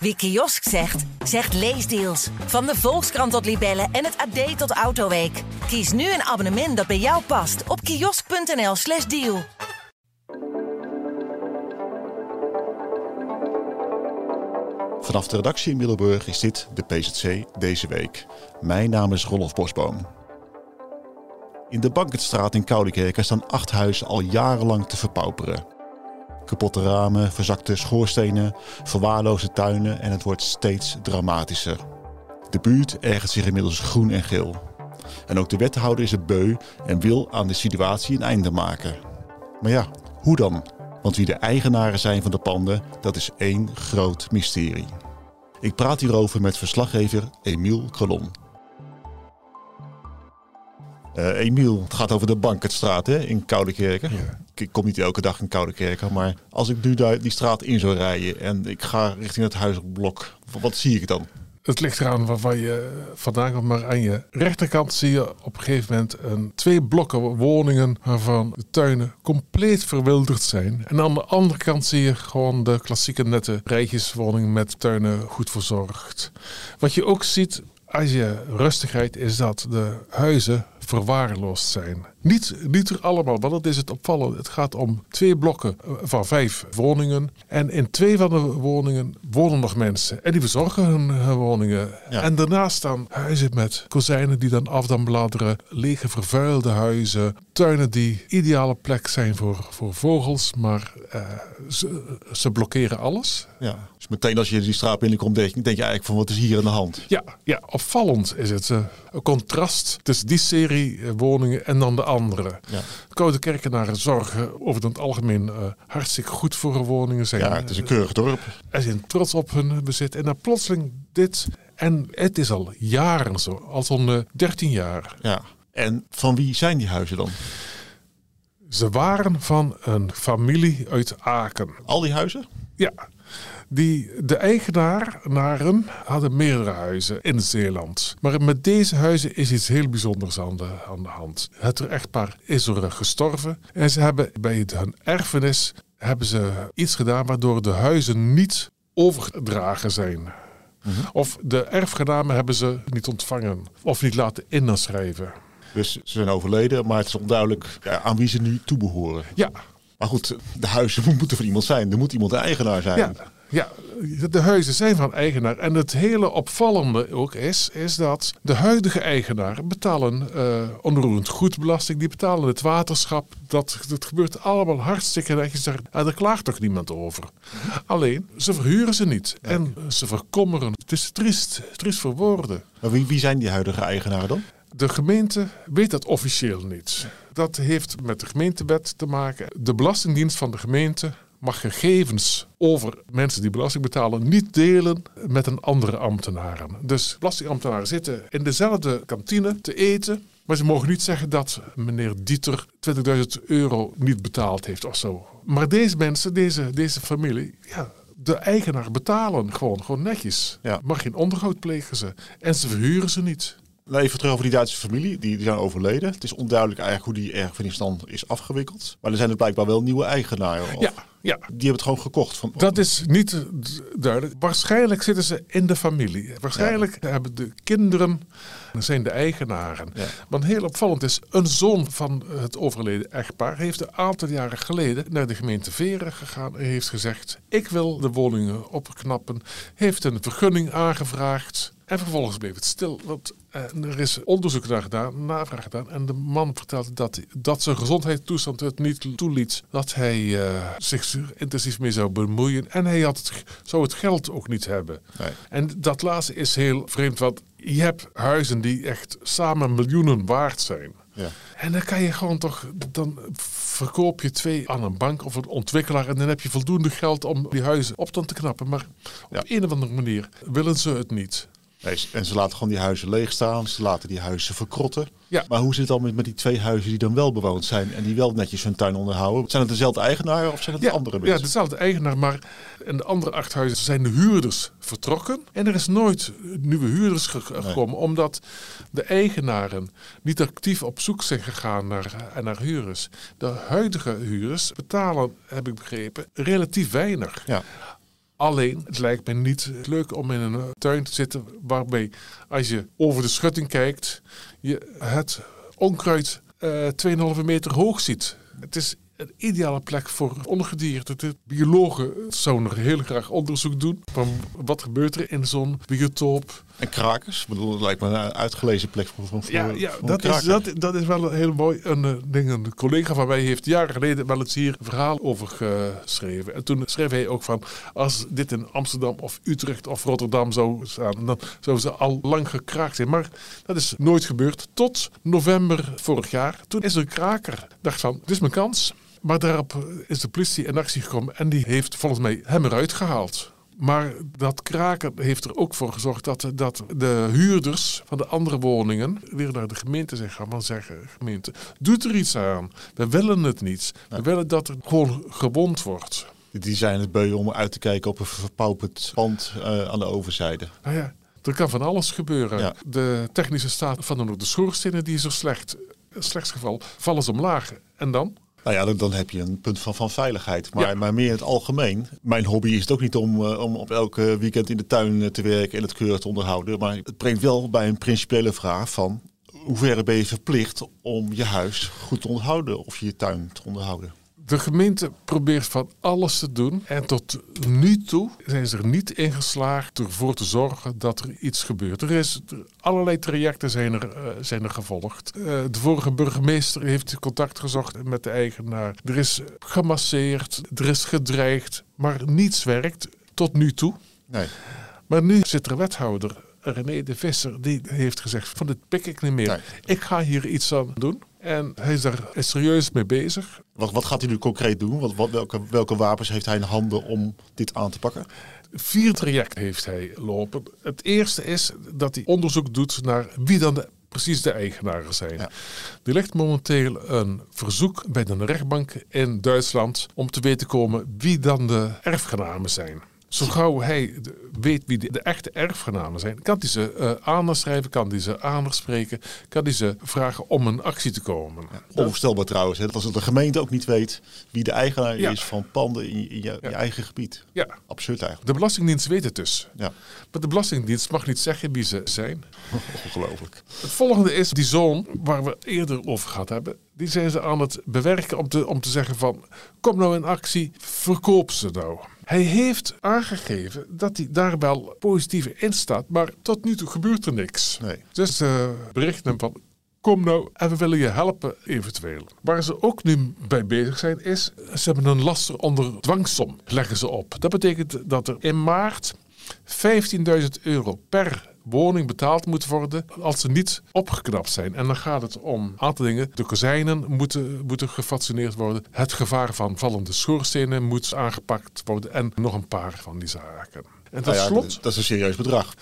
Wie kiosk zegt, zegt leesdeals. Van de Volkskrant tot Libellen en het AD tot Autoweek. Kies nu een abonnement dat bij jou past op kiosk.nl/slash deal. Vanaf de redactie in Middelburg is dit de PZC deze week. Mijn naam is Rolf Bosboom. In de Banketstraat in Koudekerken staan acht huizen al jarenlang te verpauperen. Kapotte ramen, verzakte schoorstenen, verwaarloosde tuinen en het wordt steeds dramatischer. De buurt ergert zich inmiddels groen en geel. En ook de wethouder is het beu en wil aan de situatie een einde maken. Maar ja, hoe dan? Want wie de eigenaren zijn van de panden, dat is één groot mysterie. Ik praat hierover met verslaggever Emiel Krolon. Uh, Emiel, het gaat over de Banketstraat hè, in Koudekerken. Ja. Ik kom niet elke dag in Koudekerken, maar als ik nu daar die straat in zou rijden en ik ga richting het huisblok, wat zie ik dan? Het ligt eraan waar, waar je vandaan komt, maar aan je rechterkant zie je op een gegeven moment een, twee blokken woningen waarvan de tuinen compleet verwilderd zijn. En aan de andere kant zie je gewoon de klassieke nette rijtjeswoning met tuinen goed verzorgd. Wat je ook ziet als je rustigheid is dat de huizen verwaarloosd zijn. Niet, niet er allemaal, want dat is het opvallend. Het gaat om twee blokken van vijf woningen. En in twee van de woningen wonen nog mensen. En die verzorgen hun, hun woningen. Ja. En daarnaast staan huizen met kozijnen die dan af dan bladeren. Lege vervuilde huizen. Tuinen die ideale plek zijn voor, voor vogels. Maar eh, ze, ze blokkeren alles. Ja. Dus meteen als je die straat binnenkomt, denk je, denk je eigenlijk van wat is hier aan de hand? Ja, ja opvallend is het. eh, een contrast tussen die serie eh, woningen en dan de andere. Ja. Koude kerkenaren zorgen over het algemeen eh, hartstikke goed voor hun woningen. Zijn, Ja, het is een keurig dorp. en zijn trots op hun bezit. En dan plotseling dit. En het is al jaren zo, al zo'n eh, 13 jaar. Ja. En van wie zijn die huizen dan? Ze waren van een familie uit Aken. Al die huizen? Ja, die, de eigenaren hadden meerdere huizen in Zeeland. Maar met deze huizen is iets heel bijzonders aan de, aan de hand. Het echtpaar is er gestorven. En ze hebben bij hun erfenis hebben ze iets gedaan waardoor de huizen niet overgedragen zijn. Of de erfgenamen hebben ze niet ontvangen of niet laten inschrijven. Dus ze zijn overleden, maar het is onduidelijk aan wie ze nu toebehoren. Ja, Maar goed, de huizen moeten van iemand zijn. Er moet iemand de eigenaar zijn. Ja, ja, de huizen zijn van eigenaar. En het hele opvallende ook is, is dat de huidige eigenaren betalen eh onroerend goedbelasting. Die betalen het waterschap. Dat, dat gebeurt allemaal hartstikke netjes. Daar, en daar klaagt toch niemand over. Alleen, ze verhuren ze niet. En ze verkommeren. Het is triest, triest voor woorden. Maar wie, wie zijn die huidige eigenaren dan? De gemeente weet dat officieel niet. Dat heeft met de gemeentewet te maken. De Belastingdienst van de gemeente mag gegevens over mensen die belasting betalen niet delen met een andere ambtenaren. Dus belastingambtenaren zitten in dezelfde kantine te eten. Maar ze mogen niet zeggen dat meneer Dieter 20.000 euro niet betaald heeft of zo. Maar deze mensen, deze, deze familie, ja, de eigenaar betalen gewoon, gewoon netjes. Ja. Maar geen onderhoud plegen ze. En ze verhuren ze niet. Nou, Even terug over die Duitse familie. Die, die zijn overleden. Het is onduidelijk eigenlijk hoe die erfenis dan is afgewikkeld. Maar er zijn er blijkbaar wel nieuwe eigenaren. Of Ja, ja. Die hebben het gewoon gekocht. Van, Dat is niet duidelijk. Waarschijnlijk zitten ze in de familie. Waarschijnlijk hebben de kinderen zijn de eigenaren. Ja. Want heel opvallend is, een zoon van het overleden echtpaar heeft een aantal jaren geleden naar de gemeente Veren gegaan en heeft gezegd: ik wil de woningen opknappen. Heeft een vergunning aangevraagd. En vervolgens bleef het stil, want eh, er is onderzoek naar gedaan, navraag gedaan. En de man vertelde dat, dat zijn gezondheidstoestand het niet toeliet dat hij eh, zich intensief mee zou bemoeien. En hij had het, zou het geld ook niet hebben. Nee. En dat laatste is heel vreemd, want je hebt huizen die echt samen miljoenen waard zijn. Ja. En dan kan je gewoon toch, dan verkoop je twee aan een bank of een ontwikkelaar en dan heb je voldoende geld om die huizen op te knappen. Maar op een of andere manier willen ze het niet. Nee, en ze laten gewoon die huizen leeg staan. Ze laten die huizen verkrotten. Ja. Maar hoe zit het dan met, met die twee huizen die dan wel bewoond zijn en die wel netjes hun tuin onderhouden? Zijn het dezelfde eigenaren of zijn het andere ja, mensen? dezelfde eigenaar, maar in de andere acht huizen zijn de huurders vertrokken. En er is nooit nieuwe huurders ge- gekomen, omdat de eigenaren niet actief op zoek zijn gegaan naar, eh, naar huurders. De huidige huurders betalen, heb ik begrepen, relatief weinig. Ja. Alleen, het lijkt me niet leuk om in een tuin te zitten waarbij als je over de schutting kijkt, je het onkruid uh, 2,5 meter hoog ziet. Het is een ideale plek voor ongedierte. De biologen zouden er heel graag onderzoek doen van wat gebeurt er in zo'n biotoop. En krakers? Ik bedoel, het lijkt me een uitgelezen plek voor, voor Ja, ja dat, is, dat, dat is wel een heel mooi een, eh, ding. Een collega van mij heeft jaren geleden wel eens hier een verhaal over geschreven. En toen schreef hij ook van, als dit in Amsterdam of Utrecht of Rotterdam zou staan, dan zouden ze al lang gekraakt zijn. Maar dat is nooit gebeurd tot november vorig jaar. Toen is er een kraker. dacht van, dit is mijn kans. Maar daarop is de politie in actie gekomen en die heeft volgens mij hem eruit gehaald. Maar dat kraken heeft er ook voor gezorgd dat, dat de huurders van de andere woningen weer naar de gemeente zijn gaan zeggen: gemeente, doet er iets aan. We willen het niet. We willen dat er gewoon gewond wordt. Die zijn het beu om uit te kijken op een verpauperd pand uh, aan de overzijde. Nou ja, er kan van alles gebeuren. De technische staat van de schoorstenen die is er slecht. Slechts geval vallen ze omlaag. En dan? Nou ja, dan, dan, heb je een punt van, van veiligheid. Maar, maar meer in het algemeen. Mijn hobby is het ook niet om, uh, om op elke weekend in de tuin eh, te werken en het keurig te onderhouden. Maar het brengt wel bij een principiële vraag van... hoe ver ben je verplicht om je huis goed te onderhouden of je tuin te onderhouden? De gemeente probeert van alles te doen. En tot nu toe zijn ze er niet in geslaagd ervoor te zorgen dat er iets gebeurt. Er is allerlei trajecten zijn er, uh, zijn er gevolgd. Uh, de vorige burgemeester heeft contact gezocht met de eigenaar. Er is gemasseerd, er is gedreigd, maar niets werkt tot nu toe. Nee. Maar nu zit er wethouder René de Visser, die heeft gezegd: van dit pik ik niet meer. Ik ga hier iets aan doen. En hij is daar serieus mee bezig. Wat, wat gaat hij nu concreet doen? Wat, wat, welke, welke wapens heeft hij in handen om dit aan te pakken? Vier trajecten heeft hij lopen. Het eerste is dat hij onderzoek doet naar wie dan de precies de eigenaren zijn. Ja. Er ligt momenteel een verzoek bij de rechtbank in Duitsland om te weten te komen wie dan de erfgenamen zijn. Zo gauw hij weet wie de, echte erfgenamen zijn, kan hij ze uh, aanschrijven, kan hij ze aanspreken, kan hij ze vragen om een actie te komen. Ja, onvoorstelbaar trouwens, hè, dat als de gemeente ook niet weet wie de eigenaar is van panden in, je, je, eigen gebied. Ja. Absurd eigenlijk. De Belastingdienst weet het dus. Ja. Maar de Belastingdienst mag niet zeggen wie ze zijn. Ongelooflijk. Het volgende is die zoon waar we eerder over gehad hebben. Die zijn ze aan het bewerken om te, om te zeggen van kom nou in actie, verkoop ze nou. Hij heeft aangegeven dat hij daar wel positief in staat, maar tot nu toe gebeurt er niks. Nee. Dus uh, berichten hem van kom nou en we willen je helpen eventueel. Waar ze ook nu bij bezig zijn is, ze hebben een laster onder dwangsom, leggen ze op. Dat betekent dat er in maart 15.000 euro per woning betaald moet worden als ze niet opgeknapt zijn. En dan gaat het om een aantal dingen. De kozijnen moeten, moeten gefascineerd worden. Het gevaar van vallende schoorstenen moet aangepakt worden. En nog een paar van die zaken. En tot nou slot... Dat is een serieus bedrag.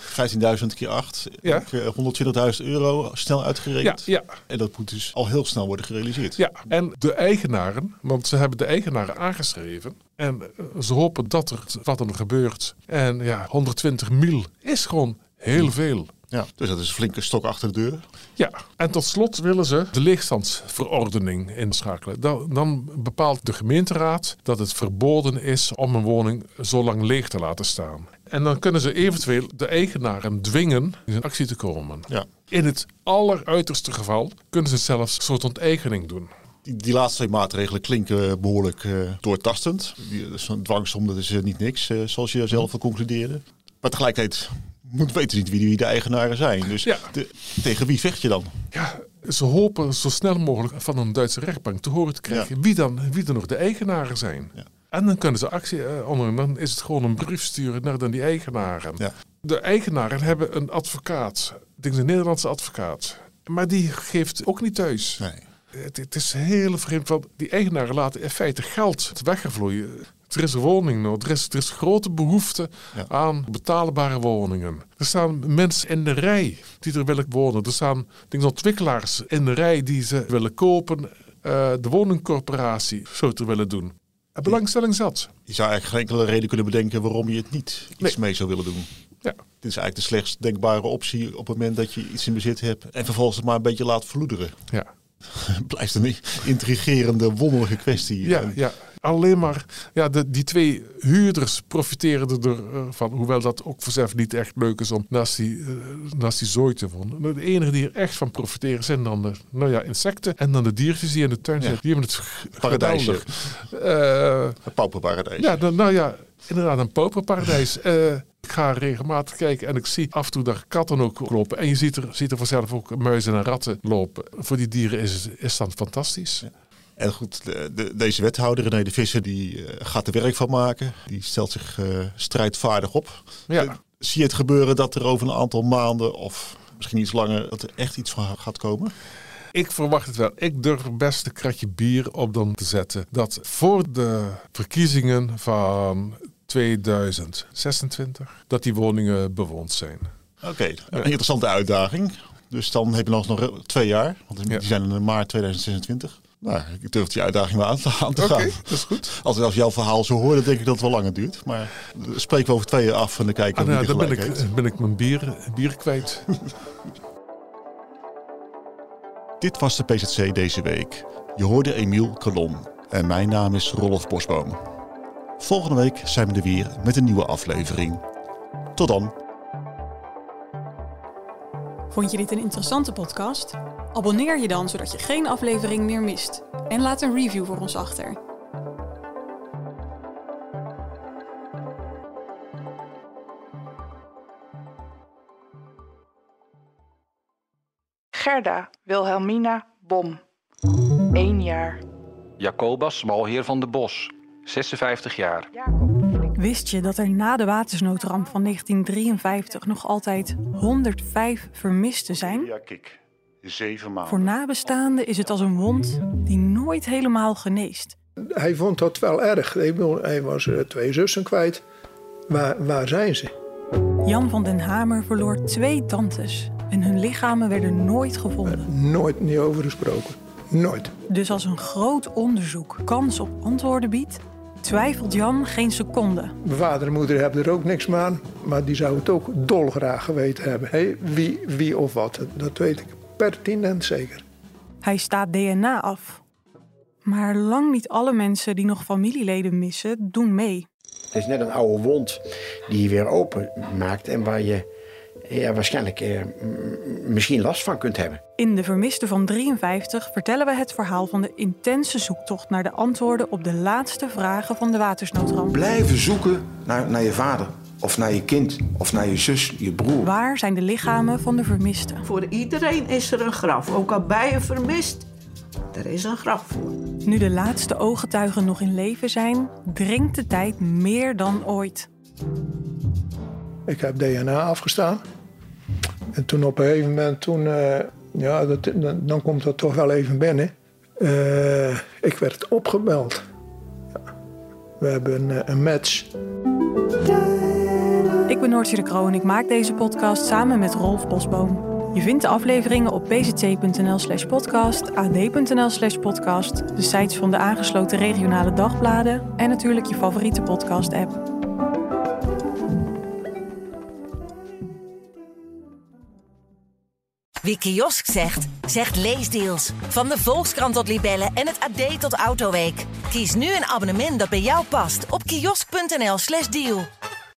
15.000 keer 8, ja. 120.000 euro snel uitgerekend. Ja, ja. En dat moet dus al heel snel worden gerealiseerd. Ja, en de eigenaren, want ze hebben de eigenaren aangeschreven. En eh, ze hopen dat er wat er gebeurt. En ja, 120 mil is gewoon Heel veel. Ja, dus dat is een flinke stok achter de deur. Ja, en tot slot willen ze de leegstandsverordening inschakelen. Dan, dan, bepaalt de gemeenteraad dat het verboden is om een woning zo lang leeg te laten staan. En dan kunnen ze eventueel de eigenaren dwingen in actie te komen. Ja. In het alleruiterste geval kunnen ze zelfs een soort onteigening doen. Die, laatste twee maatregelen klinken behoorlijk uh, doortastend. Zo'n dwangsom dat is uh, niet niks, uh, zoals je zelf al concludeerde. Maar tegelijkertijd moet weten niet wie, de eigenaren zijn. Dus tegen wie vecht je dan? Ja, ze hopen zo snel mogelijk van een Duitse rechtbank te horen te krijgen wie, dan, wie er nog de eigenaren zijn. Ja. En dan kunnen ze actie uh, ondernemen. Dan is het gewoon een brief sturen naar dan die eigenaren. Ja. De eigenaren hebben een advocaat. Ik denk een Nederlandse advocaat. Maar die geeft ook niet thuis. Nee. Het, het, is heel vreemd, want die eigenaren laten in feite geld wegvloeien. Er is woning nodig. Er is, er is grote behoefte aan betaalbare woningen. Er staan mensen in de rij die er willen wonen. Er staan denk, ontwikkelaars in de rij die ze willen kopen. Uh, de woningcorporatie zou het er willen doen. En belangstelling zat. Je zou eigenlijk geen enkele reden kunnen bedenken waarom je het niet iets mee zou willen doen. Ja. Dit is eigenlijk de slechtst denkbare optie op het moment dat je iets in bezit hebt en vervolgens het maar een beetje laat verloederen. Ja. Blijft een intrigerende, wonderlijke kwestie. Ja, ja, alleen maar ja, de, die twee huurders profiteren ervan. Hoewel dat ook voor zelf niet echt leuk is om naast die, uh, naast die zooi te wonen. De enige die er echt van profiteren zijn dan de nou ja, insecten en dan de diertjes die in de tuin zitten. Die hebben het Paradijsje. Uh, Een pauperparadijs. ja, dan, nou ja, inderdaad een pauperparadijs. Uh, ik ga regelmatig kijken en ik zie af en toe daar katten ook lopen. En je ziet er, ziet er vanzelf ook muizen en ratten lopen. Voor die dieren is, is dat fantastisch. Ja. En goed, de, de, deze wethouder René de Visser die uh, gaat er werk van maken. Die stelt zich uh, strijdvaardig op. Ja. Uh, zie je het gebeuren dat er over een aantal maanden of misschien iets langer dat er echt iets van gaat komen? Ik verwacht het wel. Ik durf best een kratje bier op dan te zetten. Dat voor de verkiezingen van 2026 dat die woningen bewoond zijn. Oké, okay. een interessante uitdaging. Dus dan heb je nog, nog twee jaar, want die Ja. zijn in maart 2026. Nou, ik durf die uitdaging wel aan te, gaan. dat is goed. Als, als jouw verhaal zo hoort, dan denk ik dat het wel langer duurt. Maar spreken we over twee jaar af en dan kijken Ah, we nou, wie dan ben ik, ben ik mijn bier, bier kwijt. Dit was de PZC deze week. Je hoorde Emiel Kalon en mijn naam is Rolf Bosboom. Volgende week zijn we er weer met een nieuwe aflevering. Tot dan. Vond je dit een interessante podcast? Abonneer je dan zodat je geen aflevering meer mist. En laat een review voor ons achter. Gerda Wilhelmina Bom. 1 jaar. Jacobus Malheer van de Bos, 56 jaar. Wist je dat er na de watersnoodramp van 1953 nog altijd 105 vermisten zijn? Ja. Zeven maanden. Voor nabestaanden is het als een wond die nooit helemaal geneest. Hij vond dat wel erg. Hij was eh, twee zussen kwijt. Waar, waar zijn ze? Jan van den Hamer verloor twee tantes en hun lichamen werden nooit gevonden. Nooit niet over gesproken. Nooit. Dus als een groot onderzoek kans op antwoorden biedt, twijfelt Jan geen seconde. Mijn vader en moeder hebben er ook niks meer aan. Maar die zou het ook dolgraag geweten hebben. Hé, wie, wie of wat. Dat weet ik pertinent zeker. Hij staat DNA af. Maar lang niet alle mensen die nog familieleden missen, doen mee. Het is net een oude wond die je weer open maakt en waar je ja, waarschijnlijk eh, misschien last van kunt hebben. In De Vermiste van 53 vertellen we het verhaal van de intense zoektocht naar de antwoorden op de laatste vragen van de watersnoodramp. Blijven zoeken naar, naar je vader. Of naar je kind. Of naar je zus, je broer. Waar zijn de lichamen van de vermisten? Voor iedereen is er een graf. Ook al ben je vermist, er is een graf voor. Nu de laatste ooggetuigen nog in leven zijn, dringt de tijd meer dan ooit. Ik heb DNA afgestaan. En toen op een gegeven moment, toen, eh, ja, dat, dan, dan komt dat toch wel even binnen. Eh, ik werd opgebeld. Ja. We hebben een, een match. Ik ben Noortje de Kroon en ik maak deze podcast samen met Rolf Bosboom. Je vindt de afleveringen op pct.nl slash podcast, ad.nl slash podcast, de sites van de aangesloten regionale dagbladen en natuurlijk je favoriete podcast app. Wie kiosk zegt, zegt leesdeals. Van de Volkskrant tot Libellen en het AD tot Autoweek. Kies nu een abonnement dat bij jou past op kiosk.nl/slash deal.